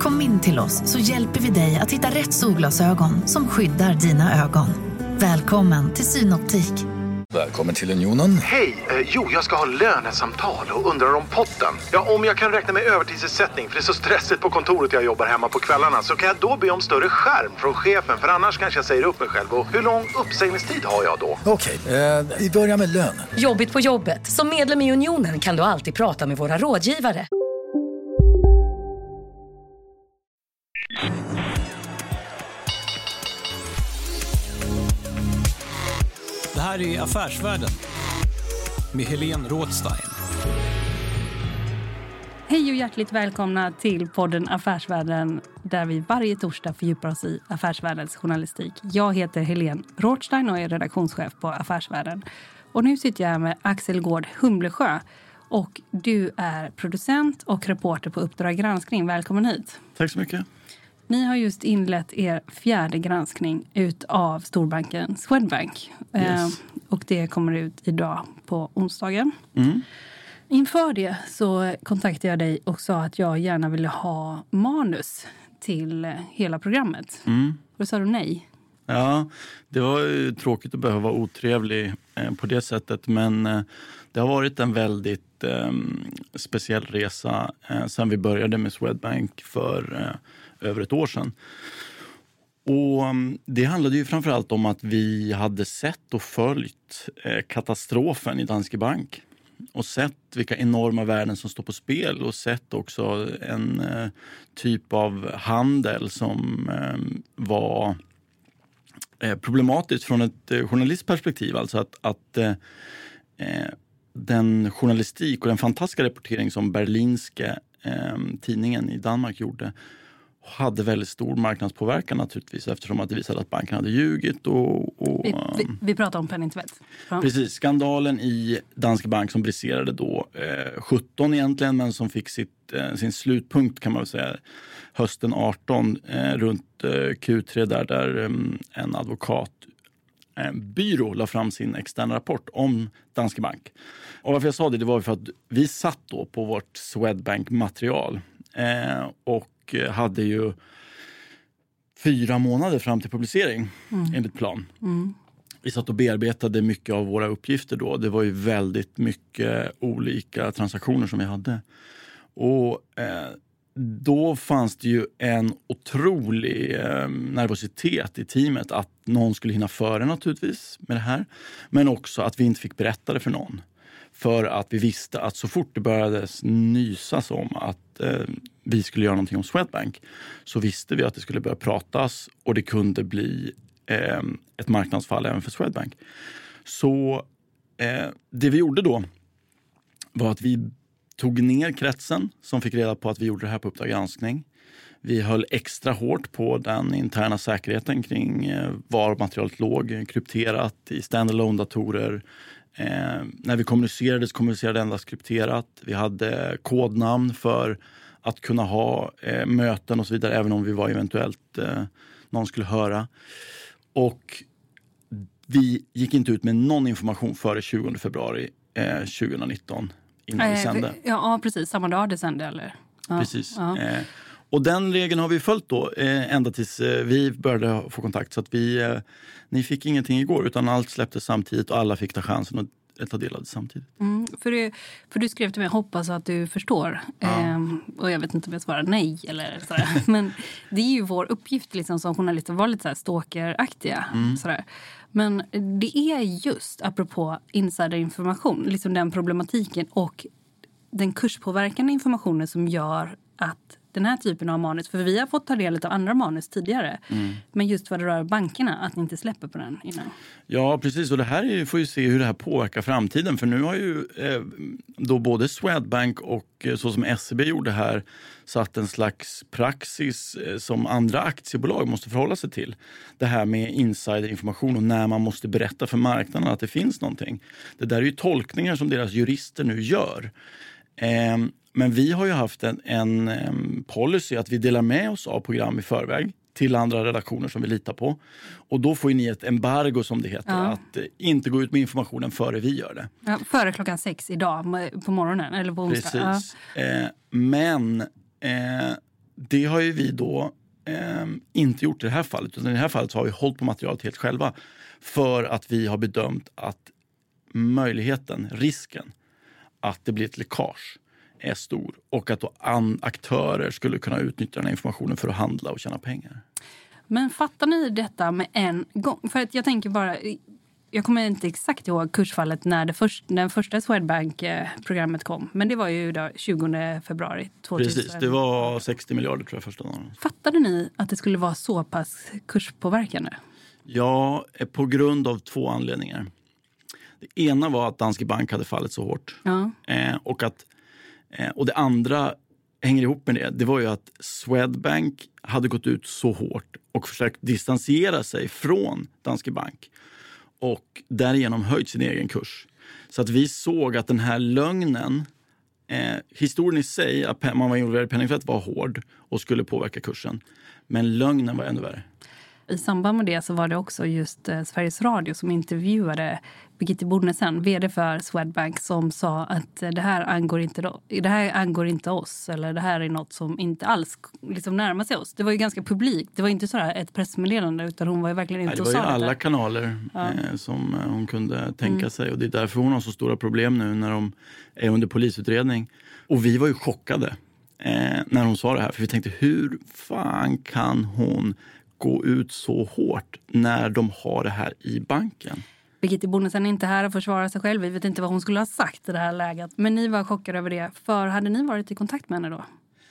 Kom in till oss så hjälper vi dig att hitta rätt solglasögon som skyddar dina ögon. Välkommen till Synoptik. Välkommen till Unionen. Hej! Eh, jo, jag ska ha lönesamtal och undrar om potten. Ja, om jag kan räkna med övertidsersättning för det är så stressigt på kontoret jag jobbar hemma på kvällarna så kan jag då be om större skärm från chefen för annars kanske jag säger upp mig själv. Och hur lång uppsägningstid har jag då? Okej, eh, vi börjar med lön. Jobbigt på jobbet. Som medlem i Unionen kan du alltid prata med våra rådgivare. Här är Affärsvärlden med Helene Rådstein. Hej och hjärtligt välkomna till podden Affärsvärlden där vi varje torsdag fördjupar oss i affärsvärldens journalistik. Jag heter Helene Rådstein och är redaktionschef på Affärsvärlden. Och nu sitter jag med Axel Gård Humlesjö och du är producent och reporter på Uppdrag granskning. Välkommen hit. Tack så mycket. Ni har just inlett er fjärde granskning av storbanken Swedbank. Yes. Eh, och det kommer ut idag på onsdagen. Mm. Inför det så kontaktade jag dig och sa att jag gärna ville ha manus till hela programmet. Mm. Då sa du nej. Ja, det var ju tråkigt att behöva vara otrevlig eh, på det sättet men eh, det har varit en väldigt eh, speciell resa eh, sen vi började med Swedbank för eh, över ett år sedan. Och um, Det handlade ju framförallt om att vi hade sett och följt eh, katastrofen i Danske Bank och sett vilka enorma värden som står på spel och sett också en eh, typ av handel som ehm, var eh, problematiskt från ett journalistperspektiv. Alltså att, att den journalistik och den fantastiska rapportering som Berlinske ehm, tidningen i Danmark gjorde hade väldigt stor marknadspåverkan naturligtvis eftersom att det visade att banken hade ljugit. Och, och, Vi, vi, vi pratar om penningtvätt. Ja. Precis, skandalen i Danske Bank som briserade då eh, 17 egentligen men som fick sitt, eh, sin slutpunkt kan man säga hösten 18 eh, runt eh, Q3 där, där eh, en advokatbyrå la fram sin externa rapport om Danske Bank. Och varför jag sa det, det var för att vi satt då på vårt Swedbank-material eh, och hade ju fyra månader fram till publicering enligt plan. Vi satt och bearbetade mycket av våra uppgifter då. Det var ju väldigt mycket olika transaktioner som vi hade. Och eh, då fanns det ju en otrolig eh, nervositet i teamet att någon skulle hinna före naturligtvis med det här. Men också att vi inte fick berätta det för någon. För att vi visste att så fort det började nysas om att eh, vi skulle göra någonting om Swedbank så visste vi att det skulle börja pratas och det kunde bli eh, ett marknadsfall även för Swedbank. Så eh, det vi gjorde då var att vi tog ner kretsen som fick reda på att vi gjorde det här på Uppdrag granskning. Vi höll extra hårt på den interna säkerheten kring eh, var materialet låg, krypterat i standalone-datorer. Eh, när vi kommunicerade så kommunicerade endast krypterat. Vi hade kodnamn för att kunna ha eh, möten och så vidare även om vi var eventuellt eh, någon skulle höra. Och vi gick inte ut med någon information före 20 februari eh, 2019 innan vi Eh, sände. vi- Ja, precis. Samma dag det sände, eller? Ja, Precis. Ja. Och den regeln har vi följt då eh, ända tills eh, vi började få kontakt. Så att vi, eh, ni fick ingenting igår utan allt släpptes samtidigt och alla fick ta chansen att ta del av det samtidigt. Mm, för, du, för du skrev till mig, hoppas att du förstår. Ehm, och jag vet inte om jag svarar nej eller sådär. Men det är ju vår uppgift liksom, som journalister att vara lite stalkeraktiga. Sådär. Men det är just, apropå insiderinformation, liksom den problematiken och den kurspåverkande informationen som gör att den här typen av manus? För vi har fått ta del av andra manus tidigare. Mm. Men just vad det rör bankerna, att ni inte släpper på den innan. Ja, precis. Och det här är, får ju se hur det här påverkar framtiden. För nu har ju eh, då både Swedbank och eh, så som SEB gjorde här satt en slags praxis eh, som andra aktiebolag måste förhålla sig till. Det här med insiderinformation och när man måste berätta för marknaden att det finns någonting. Det där är ju tolkningar som deras jurister nu gör. Eh, men vi har ju haft en, en, en policy att vi delar med oss av program i förväg till andra redaktioner som vi litar på. Och då får ni ett embargo som det heter, Ja. att eh, inte gå ut med informationen före vi gör det. Ja, före klockan sex idag på morgonen, eller på onsdag. Ja. Precis. Eh, men eh, det har ju vi då eh, inte gjort i det här fallet. Utan I det här fallet har vi hållit på materialet helt själva. För att vi har bedömt att möjligheten, risken att det blir ett läckage är stor och att då aktörer skulle kunna utnyttja den här informationen för att handla och tjäna pengar. Men fattar ni detta med en gång? För att jag tänker bara... Jag kommer inte exakt ihåg kursfallet när det först, när första Swedbank-programmet kom. Men det var ju då 20 februari 2000. Precis, det var 60 miljarder tror jag första dagen. Fattade ni att det skulle vara så pass kurspåverkande? Ja, eh, på grund av två anledningar. Det ena var att Danske Bank hade fallit så hårt. Ja. Eh, och, att, Eh, och det andra hänger ihop med det. Det var ju att Swedbank hade gått ut så hårt och försökt distansera sig från Danske Bank och därigenom höjt sin egen kurs. Så att vi såg att den här lögnen, eh, historien i sig, att man var involverad i penningtvätt var hård och skulle påverka kursen. Men lögnen var ännu värre. I samband med det så var det också just eh, Sveriges Radio som intervjuade Birgitte Bonnesen, vd för Swedbank som sa att eh, det här angår inte, det här angår inte oss eller det här är något som inte alls liksom närmar sig oss. Det var ju ganska publikt. Det var inte så ett pressmeddelande utan hon var verkligen Nej, ute det var ju alla detta. kanaler Ja. eh, som hon kunde tänka Mm. sig. Och Det är därför hon har så stora problem nu när de är under polisutredning. Och vi var ju chockade när hon sa det här. För vi tänkte, hur fan kan hon gå ut så hårt när de har det här i banken? Birgitte Bonnesen är inte här och försvarar sig själv. Vi vet inte vad hon skulle ha sagt i det här läget. Men ni var chockade över det. För hade ni varit i kontakt med henne då?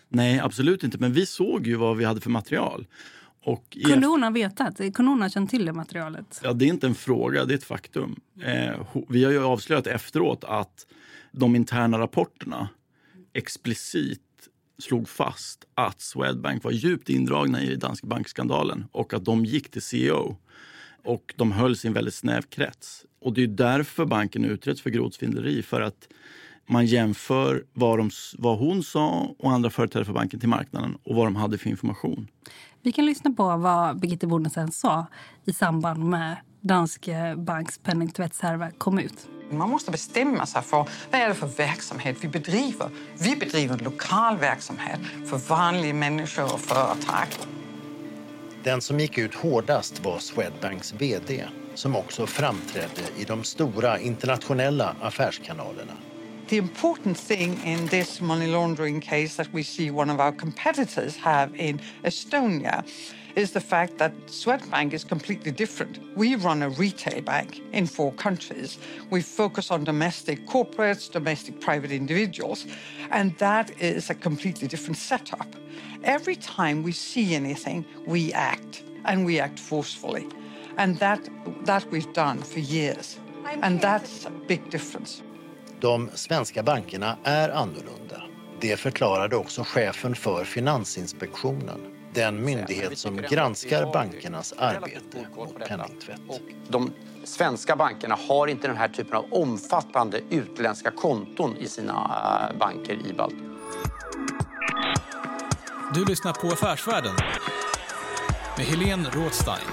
Nej, absolut inte. Men vi såg ju vad vi hade för material. Och Kunde hon ha vetat? Kunde hon ha känt till det materialet? Ja, det är inte en fråga, det är ett faktum. Eh, vi har ju avslöjat efteråt att de interna rapporterna explicit slog fast att Swedbank var djupt indragna i Danske Bank-skandalen och att de gick till CEO. Och de höll sin väldigt snäv krets. Och det är därför banken utreds för grovt svindleri. För att man jämför vad, de, vad hon sa och andra företrädare för banken till marknaden och vad de hade för information. Vi kan lyssna på vad Birgitte Bonnesen sa i samband med Danske Banks penningtvättshärva kom ut. Man måste bestämma sig för vad är det för verksamhet vi bedriver. Vi bedriver en lokal verksamhet för vanliga människor och företag. Den som gick ut hårdast var Swedbanks vd som också framträdde i de stora internationella affärskanalerna. The important thing in this money laundering case that we see one of our competitors have in Estonia is the fact that Swedbank is completely different. We run a retail bank in four countries. We focus on domestic corporates, domestic private individuals, and that is a completely different setup. Every time we see anything, we act, and we act forcefully. And that, that we've done for years. And that's a big difference. De svenska bankerna är annorlunda. Det förklarade också chefen för Finansinspektionen, den myndighet som granskar bankernas arbete mot penningtvätt. De svenska bankerna har inte den här typen av omfattande utländska konton i sina eh, banker i Baltikum. Du lyssnar på Affärsvärlden med Helene Rådstein.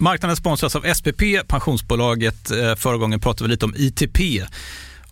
Marknaden sponsras av SPP, pensionsbolaget. Eh, Förra gången pratade vi lite om ITP.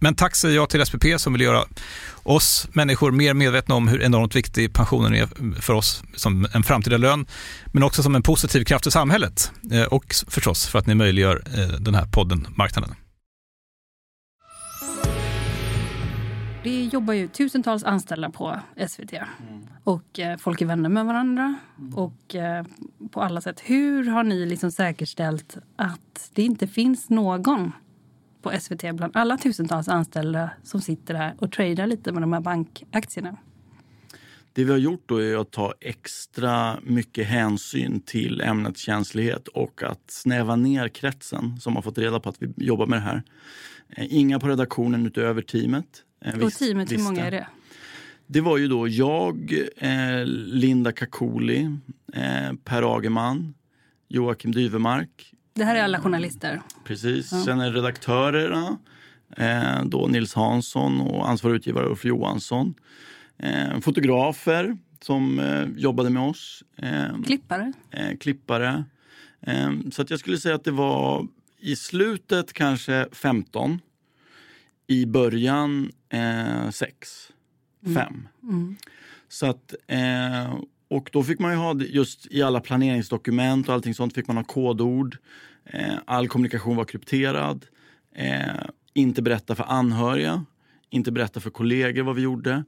men tack säger jag till SPP som vill göra oss människor mer medvetna om hur enormt viktig pensionen är för oss som en framtida lön, men också som en positiv kraft i samhället eh, och förstås för att ni möjliggör eh, den här podden Marknaden. Det jobbar ju tusentals anställda på SVT mm. och folk är vänner med varandra mm. och på alla sätt. Hur har ni liksom säkerställt att det inte finns någon på SVT bland alla tusentals anställda som sitter här och tradar lite med de här bankaktierna. Det vi har gjort då är att ta extra mycket hänsyn till ämnets känslighet och att snäva ner kretsen som har fått reda på att vi jobbar med det här. Eh, inga på redaktionen utöver teamet. Eh, och teamet, hur många är det? Det var ju då jag, eh, Linda Kakoli, Per Agerman, Joakim Dyvemark, det här är alla journalister? Precis. Ja. Sen är redaktörerna eh, då Nils Hansson och ansvarig utgivare Ulf Johansson. Eh, fotografer som eh, jobbade med oss. Eh, klippare? Eh, klippare. Eh, så att jag skulle säga att det var i slutet kanske 15. I början 6, 5. Mm. Mm. Så att och då fick man ju ha just i alla planeringsdokument och allting sånt fick man ha kodord. Eh, all kommunikation var krypterad. Eh, inte berätta för anhöriga, inte berätta för kollegor vad vi gjorde.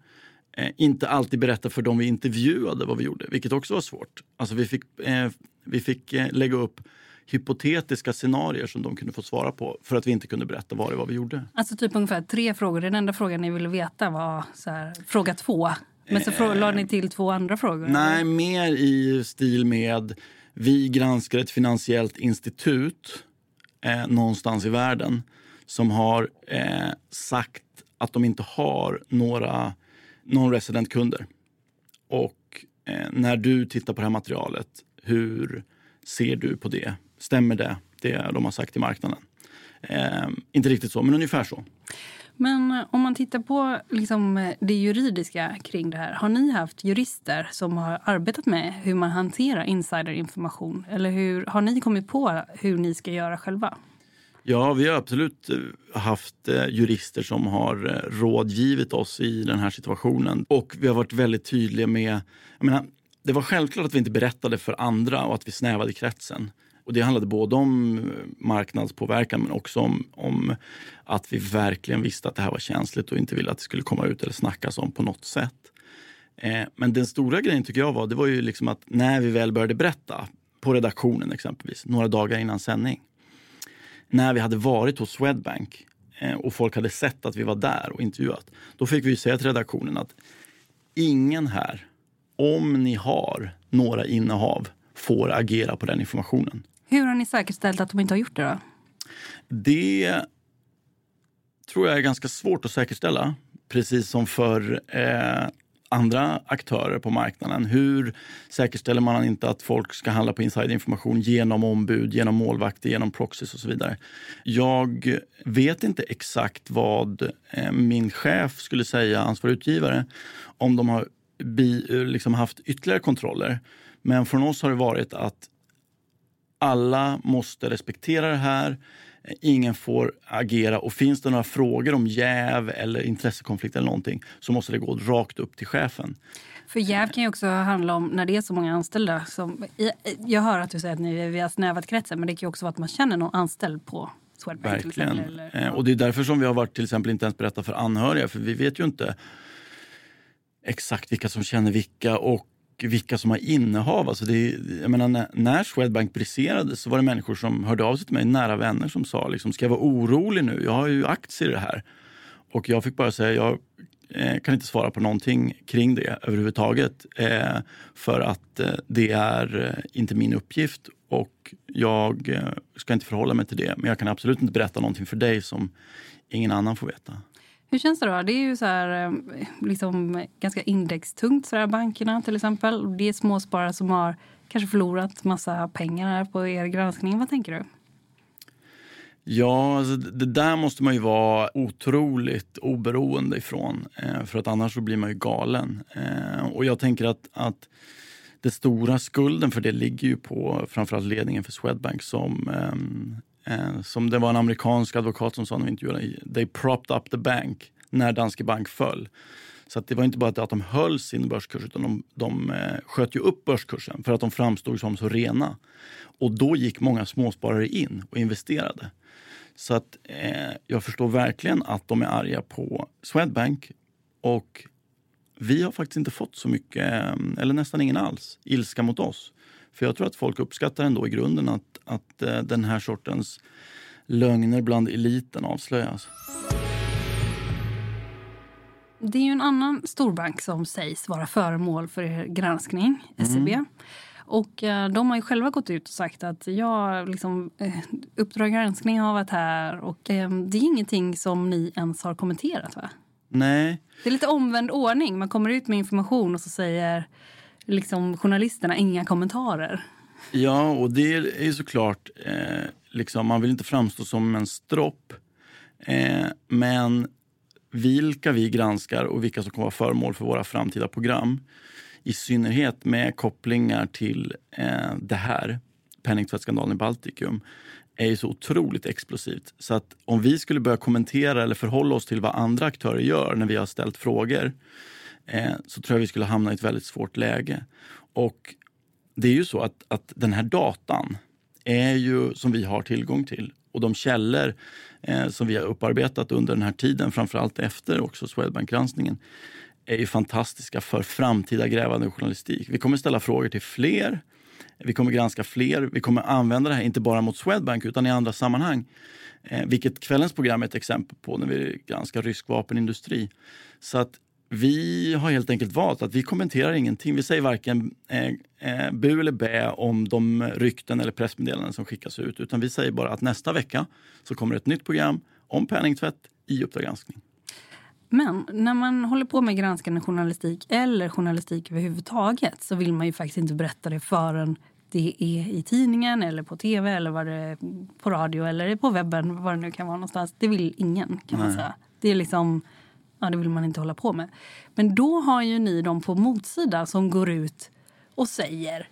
Eh, inte alltid berätta för dem vi intervjuade vad vi gjorde, vilket också var svårt. Alltså vi fick, eh, vi fick eh, lägga upp hypotetiska scenarier som de kunde få svara på för att vi inte kunde berätta vad det var vi gjorde. Alltså typ ungefär tre frågor. Den enda frågan ni ville veta var så här, fråga två. Men så eh, lade ni till två andra frågor? Nej, eller? mer i stil med vi granskar ett finansiellt institut eh, någonstans i världen som har eh, sagt att de inte har några non-resident-kunder. Och eh, när du tittar på det här materialet, hur ser du på det? Stämmer det, det de har sagt i marknaden? Eh, inte riktigt så, men ungefär så. Men eh, om man tittar på liksom eh, det juridiska kring det här. Har ni haft jurister som har arbetat med hur man hanterar insiderinformation? Eller hur, har ni kommit på hur ni ska göra själva? Ja, vi har absolut eh, haft jurister som har rådgivit oss i den här situationen. Och vi har varit väldigt tydliga med... Jag menar, det var självklart att vi inte berättade för andra och att vi snävade kretsen. Och det handlade både om eh, marknadspåverkan men också om, om, att vi verkligen visste att det här var känsligt och inte ville att det skulle komma ut eller snackas om på något sätt. Eh, men den stora grejen tycker jag var, det var ju liksom att när vi väl började berätta, på redaktionen exempelvis, några dagar innan sändning. När vi hade varit hos Swedbank eh, och folk hade sett att vi var där och intervjuat. Då fick vi säga till redaktionen att ingen här, om ni har några innehav, får agera på den informationen. Hur har ni säkerställt att de inte har gjort det då? Det tror jag är ganska svårt att säkerställa. Precis som för eh, andra aktörer på marknaden. Hur säkerställer man inte att folk ska handla på insiderinformation genom ombud, genom målvakter, genom proxies och så vidare? Jag vet inte exakt vad eh, min chef skulle säga, ansvarig utgivare, om de har bi, liksom haft ytterligare kontroller. Men från oss har det varit att alla måste respektera det här. Ingen får agera och finns det några frågor om jäv eller intressekonflikt eller någonting så måste det gå rakt upp till chefen. För jäv kan ju också handla om när det är så många anställda. Som, jag hör att du säger att ni, vi har snävat kretsen men det kan ju också vara att man känner någon anställd på Swedbank. Verkligen. Exempel, eller, eh, och det är därför som vi har varit till exempel inte ens berättat för anhöriga för vi vet ju inte exakt vilka som känner vilka och vilka som har innehav. Alltså det, jag menar, när Swedbank briserades så var det människor som hörde av sig till mig, nära vänner som sa liksom, ska jag vara orolig nu? Jag har ju aktier i det här. Och jag fick bara säga, jag eh, kan inte svara på någonting kring det överhuvudtaget. Eh, för att eh, det är inte min uppgift och jag ska inte förhålla mig till det. Men jag kan absolut inte berätta någonting för dig som ingen annan får veta. Hur känns det då? Det är ju så här, eh, liksom, ganska indextungt för bankerna till exempel. Det är småsparare som har kanske förlorat massa pengar på er granskning. Vad tänker du? Ja, alltså det där måste man ju vara otroligt oberoende ifrån. Eh, för att annars så blir man ju galen. Eh, och jag tänker att, att den stora skulden för det ligger ju på framförallt ledningen för Swedbank som ehm, Eh, som det var en amerikansk advokat som sa när vi intervjuade, they propped up the bank när Danske Bank föll. Så det var inte bara att de höll sin börskurs utan de, de eh, sköt ju upp börskursen för att de framstod som så rena. Och då gick många småsparare in och investerade. Så att eh, jag förstår verkligen att de är arga på Swedbank och vi har faktiskt inte fått så mycket, eh, eller nästan ingen alls, ilska mot oss. För jag tror att folk uppskattar ändå i grunden att, att eh, den här sortens lögner bland eliten avslöjas. Det är ju en annan storbank som sägs vara föremål för er granskning, SEB. Mm. Och eh, de har ju själva gått ut och sagt att ja, liksom, eh, Uppdrag granskning har varit här och det är ingenting som ni ens har kommenterat va? Nej. Det är lite omvänd ordning. Man kommer ut med information och så säger liksom, journalisterna inga kommentarer. Ja, och det är ju såklart, eh, liksom, man vill inte framstå som en stropp. Eh, men vilka vi granskar och vilka som kommer vara föremål för våra framtida program i synnerhet med kopplingar till eh, det här, penningtvättsskandalen i Baltikum är ju så otroligt explosivt. Så att om vi skulle börja kommentera eller förhålla oss till vad andra aktörer gör när vi har ställt frågor eh, så tror jag vi skulle hamna i ett väldigt svårt läge. Och det är ju så att, att den här datan är ju som vi har tillgång till och de källor eh, som vi har upparbetat under den här tiden, framförallt efter också Swedbank-granskningen, är ju fantastiska för framtida grävande journalistik. Vi kommer ställa frågor till fler, vi kommer granska fler, vi kommer använda det här inte bara mot Swedbank utan i andra sammanhang. Eh, vilket kvällens program är ett exempel på när vi granskar rysk vapenindustri. Så att vi har helt enkelt valt att vi kommenterar ingenting. Vi säger varken eh, eh, bu eller bä om de rykten eller pressmeddelanden som skickas ut. Utan vi säger bara att nästa vecka så kommer ett nytt program om penningtvätt i Uppdrag granskning. Men när man håller på med granskande journalistik eller journalistik överhuvudtaget så vill man ju faktiskt inte berätta det förrän det är i tidningen eller på tv eller vad det på radio eller på webben, vad det nu kan vara någonstans. Det vill ingen kan man säga. Det är liksom Ja, det vill man inte hålla på med. Men då har ju ni dem på motsidan som går ut och säger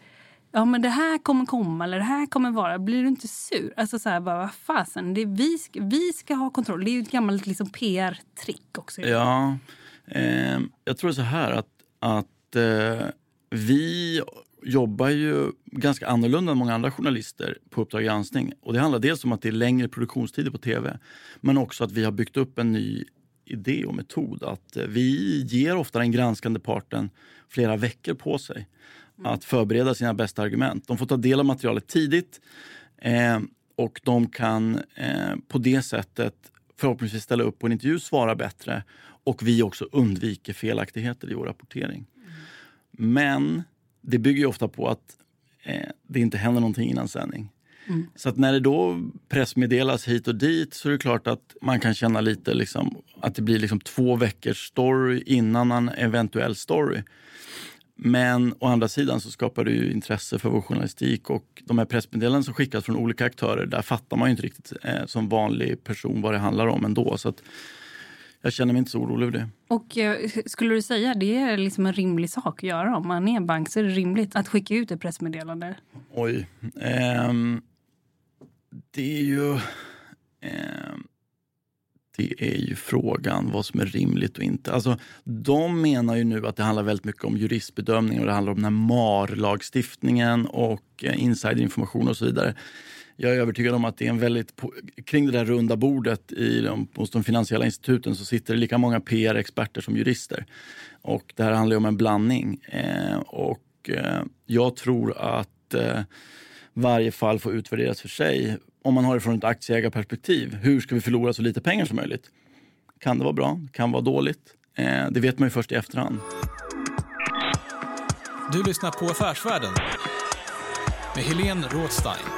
ja men det här kommer komma eller det här kommer vara. Blir du inte sur? Alltså så här, bara, vad fasen, det är vi, ska, vi ska ha kontroll. Det är ju ett gammalt liksom, PR-trick också. Ja, eh, jag tror så här att, att eh, vi jobbar ju ganska annorlunda än många andra journalister på Uppdrag granskning. Och det handlar dels om att det är längre produktionstider på tv men också att vi har byggt upp en ny idé och metod att eh, vi ger ofta den granskande parten flera veckor på sig mm. att förbereda sina bästa argument. De får ta del av materialet tidigt eh, och de kan eh, på det sättet förhoppningsvis ställa upp på en intervju, svara bättre och vi också undviker felaktigheter i vår rapportering. Mm. Men det bygger ofta på att eh, det inte händer någonting innan sändning. Mm. Så att när det då pressmeddelas hit och dit så är det klart att man kan känna lite liksom, att det blir liksom två veckors story innan en eventuell story. Men å andra sidan så skapar det ju intresse för vår journalistik och de här pressmeddelanden som skickas från olika aktörer, där fattar man ju inte riktigt eh, som vanlig person vad det handlar om ändå. Så att Jag känner mig inte så orolig över det. Och eh, skulle du säga det är liksom en rimlig sak att göra om man är bank så är det rimligt att skicka ut ett pressmeddelande? Oj. Ehm, det är ju... Eh, det är ju frågan vad som är rimligt och inte. Alltså, de menar ju nu att det handlar väldigt mycket om juristbedömning och det handlar om den här MAR-lagstiftningen och eh, insiderinformation och så vidare. Jag är övertygad om att det är en väldigt... Kring det där runda bordet i de, hos de finansiella instituten så sitter det lika många PR-experter som jurister. Och det här handlar om en blandning. Eh, och eh, jag tror att eh, varje fall får utvärderas för sig. Om man har det från ett aktieägarperspektiv. Hur ska vi förlora så lite pengar som möjligt? Kan det vara bra? Kan vara dåligt? Eh, det vet man ju först i efterhand. Du lyssnar på Affärsvärlden med Helene Rådstein.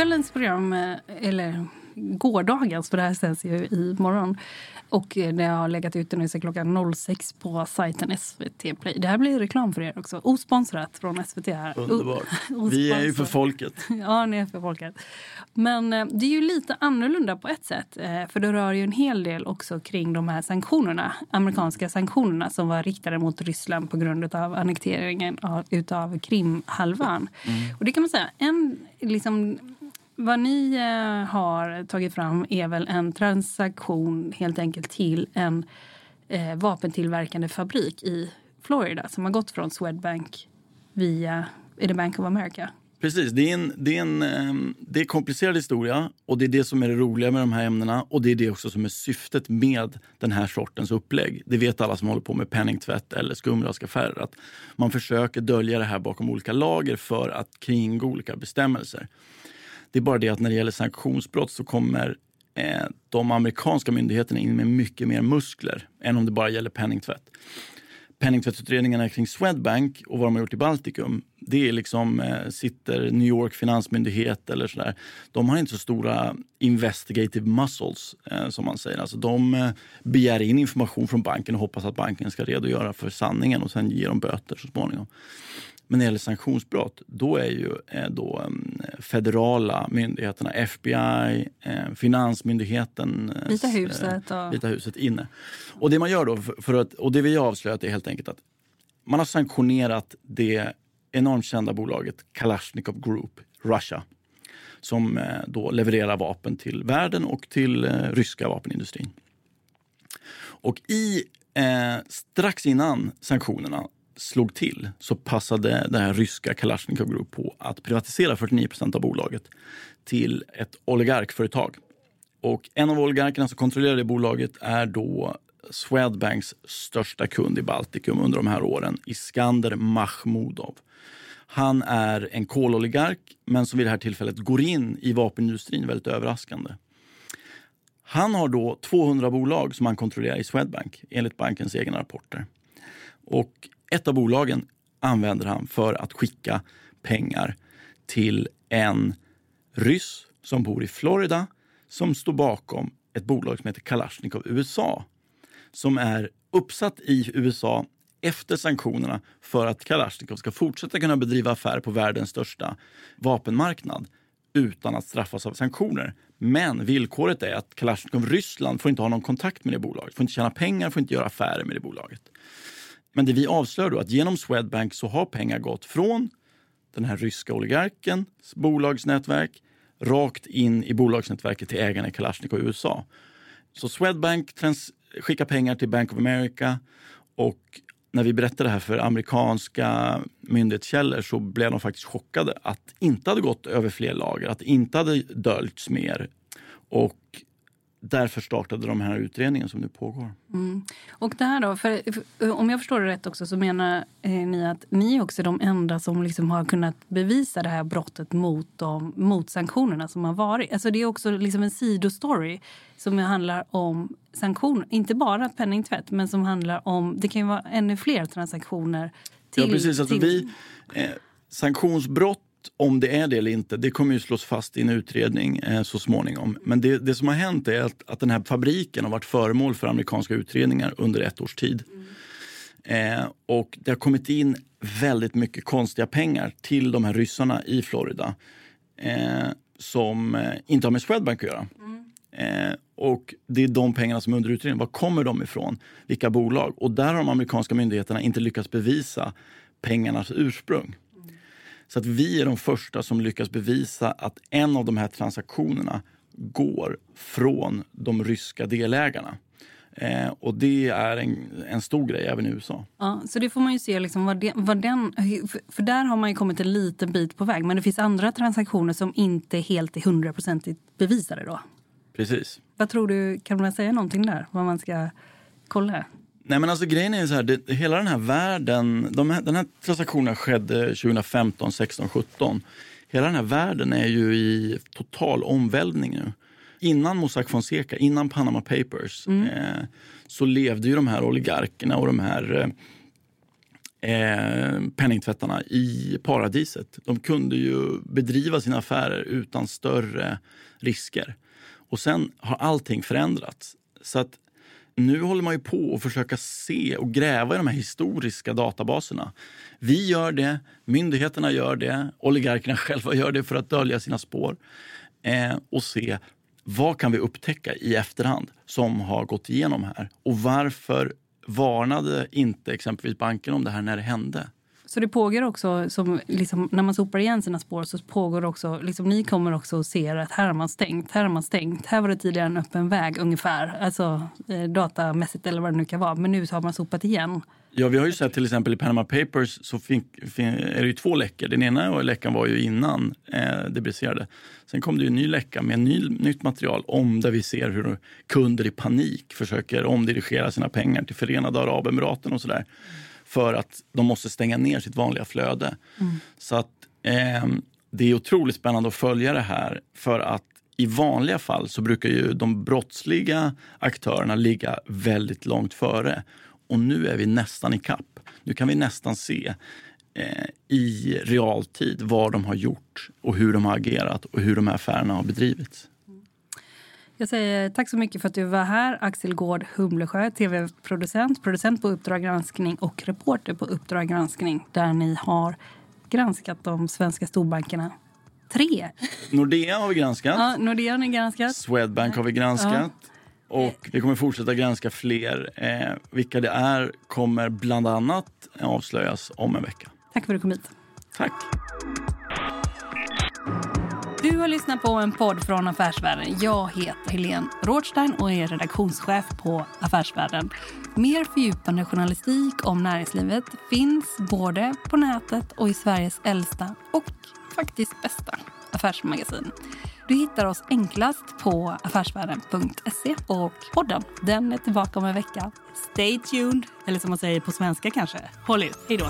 Kvällens program, eh, eller gårdagens, för det här sänds ju i morgon. Och eh, det har legat ute nu sedan klockan 06 på sajten SVT Play. Det här blir reklam för er också. Osponsrat från SVT här. Underbart. Vi är ju för folket. ja, ni är för folket. Men eh, det är ju lite annorlunda på ett sätt. För det rör ju en hel del också kring de här sanktionerna. Amerikanska sanktionerna som var riktade mot Ryssland på grund av annekteringen av, utav Krimhalvön. Mm. Och det kan man säga, en liksom vad ni eh, har tagit fram är väl en transaktion helt enkelt till en eh, vapentillverkande fabrik i Florida som har gått från Swedbank via är det Bank of America. Precis, det är, en, det, är en, ehm, det är komplicerad historia och det är det som är det roliga med de här ämnena och det är det också som är syftet med den här sortens upplägg. Det vet alla som håller på med penningtvätt eller skumraskaffärer att man försöker dölja det här bakom olika lager för att kringgå olika bestämmelser. Det är bara det att när det gäller sanktionsbrott så kommer eh, de amerikanska myndigheterna in med mycket mer muskler än om det bara gäller penningtvätt. Penningtvättsutredningarna kring Swedbank och vad de har gjort i Baltikum, det är liksom, eh, sitter New York finansmyndighet eller sådär. De har inte så stora investigative muscles eh, som man säger. Alltså de eh, begär in information från banken och hoppas att banken ska redogöra för sanningen och sen ger de böter så småningom. Men när det gäller sanktionsbrott, då är ju eh, då mm, federala myndigheterna, FBI, eh, Finansmyndigheten, eh, Vita huset, och... Vita huset inne. Och det man gör då, för att, och det vi har avslöjat är helt enkelt att man har sanktionerat det enormt kända bolaget Kalashnikov Group, Russia, som då levererar vapen till världen och till ryska vapenindustrin. Och i, eh, strax innan sanktionerna slog till så passade den här ryska Kalashnikov Group på att privatisera 49% av bolaget till ett oligarkföretag. Och en av oligarkerna som kontrollerar det bolaget är då Swedbanks största kund i Baltikum under de här åren, Iskander Mahmudov. Han är en kololigark, men som vid det här tillfället går in i vapenindustrin väldigt överraskande. Han har då 200 bolag som han kontrollerar i Swedbank enligt bankens egna rapporter. Och ett av bolagen använder han för att skicka pengar till en ryss som bor i Florida som står bakom ett bolag som heter Kalashnikov USA som är uppsatt i USA efter sanktionerna för att Kalashnikov ska fortsätta kunna bedriva affärer på världens största vapenmarknad utan att straffas av sanktioner. Men villkoret är att Kalashnikov Ryssland får inte ha någon kontakt med det bolaget, får inte tjäna pengar, får inte göra affärer med det bolaget. Men det vi avslöjar då att genom Swedbank så har pengar gått från den här ryska oligarkens bolagsnätverk rakt in i bolagsnätverket till ägarna i Kalashnikov i USA. Så Swedbank skickar pengar till Bank of America och när vi berättade det här för amerikanska myndighetskällor så blev de faktiskt chockade att det inte hade gått över fler lager, att det inte hade döljts mer. Och därför startade de här utredningen som nu pågår. Mm. Och det här då, för, för, om jag förstår det rätt också så menar eh, ni att ni är också de enda som liksom har kunnat bevisa det här brottet mot, de, mot sanktionerna som har varit. Alltså det är också liksom en sidostory som handlar om sanktioner, inte bara penningtvätt men som handlar om, det kan ju vara ännu fler transaktioner. Till, ja precis, alltså till... vi, eh, sanktionsbrott om det är det eller inte, det kommer ju slås fast i en utredning eh, så småningom. Men det, det, som har hänt är att, att den här fabriken har varit föremål för amerikanska utredningar under ett års tid. Mm. Eh, och det har kommit in väldigt mycket konstiga pengar till de här ryssarna i Florida eh, som eh, inte har med Swedbank att göra. Mm. Eh, och det är de pengarna som är under utredning. Var kommer de ifrån? Vilka bolag? Och där har de amerikanska myndigheterna inte lyckats bevisa pengarnas ursprung. Så att vi är de första som lyckas bevisa att en av de här transaktionerna går från de ryska delägarna. Eh, och det är en, en, stor grej även i USA. Ja, så det får man ju se liksom vad, det, vad den... För där har man ju kommit en liten bit på väg. Men det finns andra transaktioner som inte helt är hundraprocentigt bevisade då. Precis. Vad tror du, kan man säga någonting där? Vad man ska kolla? Nej men alltså grejen är så här, det, hela den här världen, de den här transaktionen skedde 2015, 16, 17. Hela den här världen är ju i total omvälvning nu. Innan Mossack Fonseca, innan Panama Papers, mm. eh, så levde ju de här oligarkerna och de här eh, penningtvättarna i paradiset. De kunde ju bedriva sina affärer utan större risker. Och sen har allting förändrats. Så att nu håller man ju på att försöka se och gräva i de här historiska databaserna. Vi gör det, myndigheterna gör det, oligarkerna själva gör det för att dölja sina spår. Eh, och se vad kan vi upptäcka i efterhand som har gått igenom här? Och varför varnade inte exempelvis banken om det här när det hände? Så det pågår också, som, liksom, när man sopar igen sina spår så pågår också, liksom, ni kommer också att se att här har man stängt, här har man stängt. Här var det tidigare en öppen väg ungefär, alltså eh, datamässigt eller vad det nu kan vara. Men nu har man sopat igen. Ja, vi har ju sett till exempel i Panama Papers så fin, fin, är det ju två läckor. Den ena läckan var ju innan eh, det briserade. Sen kom det ju en ny läcka med ny, nytt material om där vi ser hur kunder i panik försöker omdirigera sina pengar till Förenade Arabemiraten och sådär. Mm för att de måste stänga ner sitt vanliga flöde. Mm. Så att eh, det är otroligt spännande att följa det här för att i vanliga fall så brukar ju de brottsliga aktörerna ligga väldigt långt före. Och nu är vi nästan i kapp. Nu kan vi nästan se eh, i realtid vad de har gjort och hur de har agerat och hur de här affärerna har bedrivits. Jag säger tack så mycket för att du var här. Axel Gård Humlesjö, tv-producent, producent på Uppdrag granskning och reporter på Uppdrag granskning där ni har granskat de svenska storbankerna. Tre! Nordea har vi granskat. Ja, Nordea har ni granskat. Swedbank har vi granskat. Ja. Och vi kommer fortsätta granska fler. Eh, vilka det är kommer bland annat avslöjas om en vecka. Tack för att du kom hit. Tack. Du har lyssnat på en podd från Affärsvärlden. Jag heter Helene Rådstein och är redaktionschef på Affärsvärlden. Mer fördjupande journalistik om näringslivet finns både på nätet och i Sveriges äldsta och faktiskt bästa affärsmagasin. Du hittar oss enklast på affärsvärlden.se och podden den är tillbaka om en vecka. Stay tuned, eller som man säger på svenska kanske. Håll ut, hej då!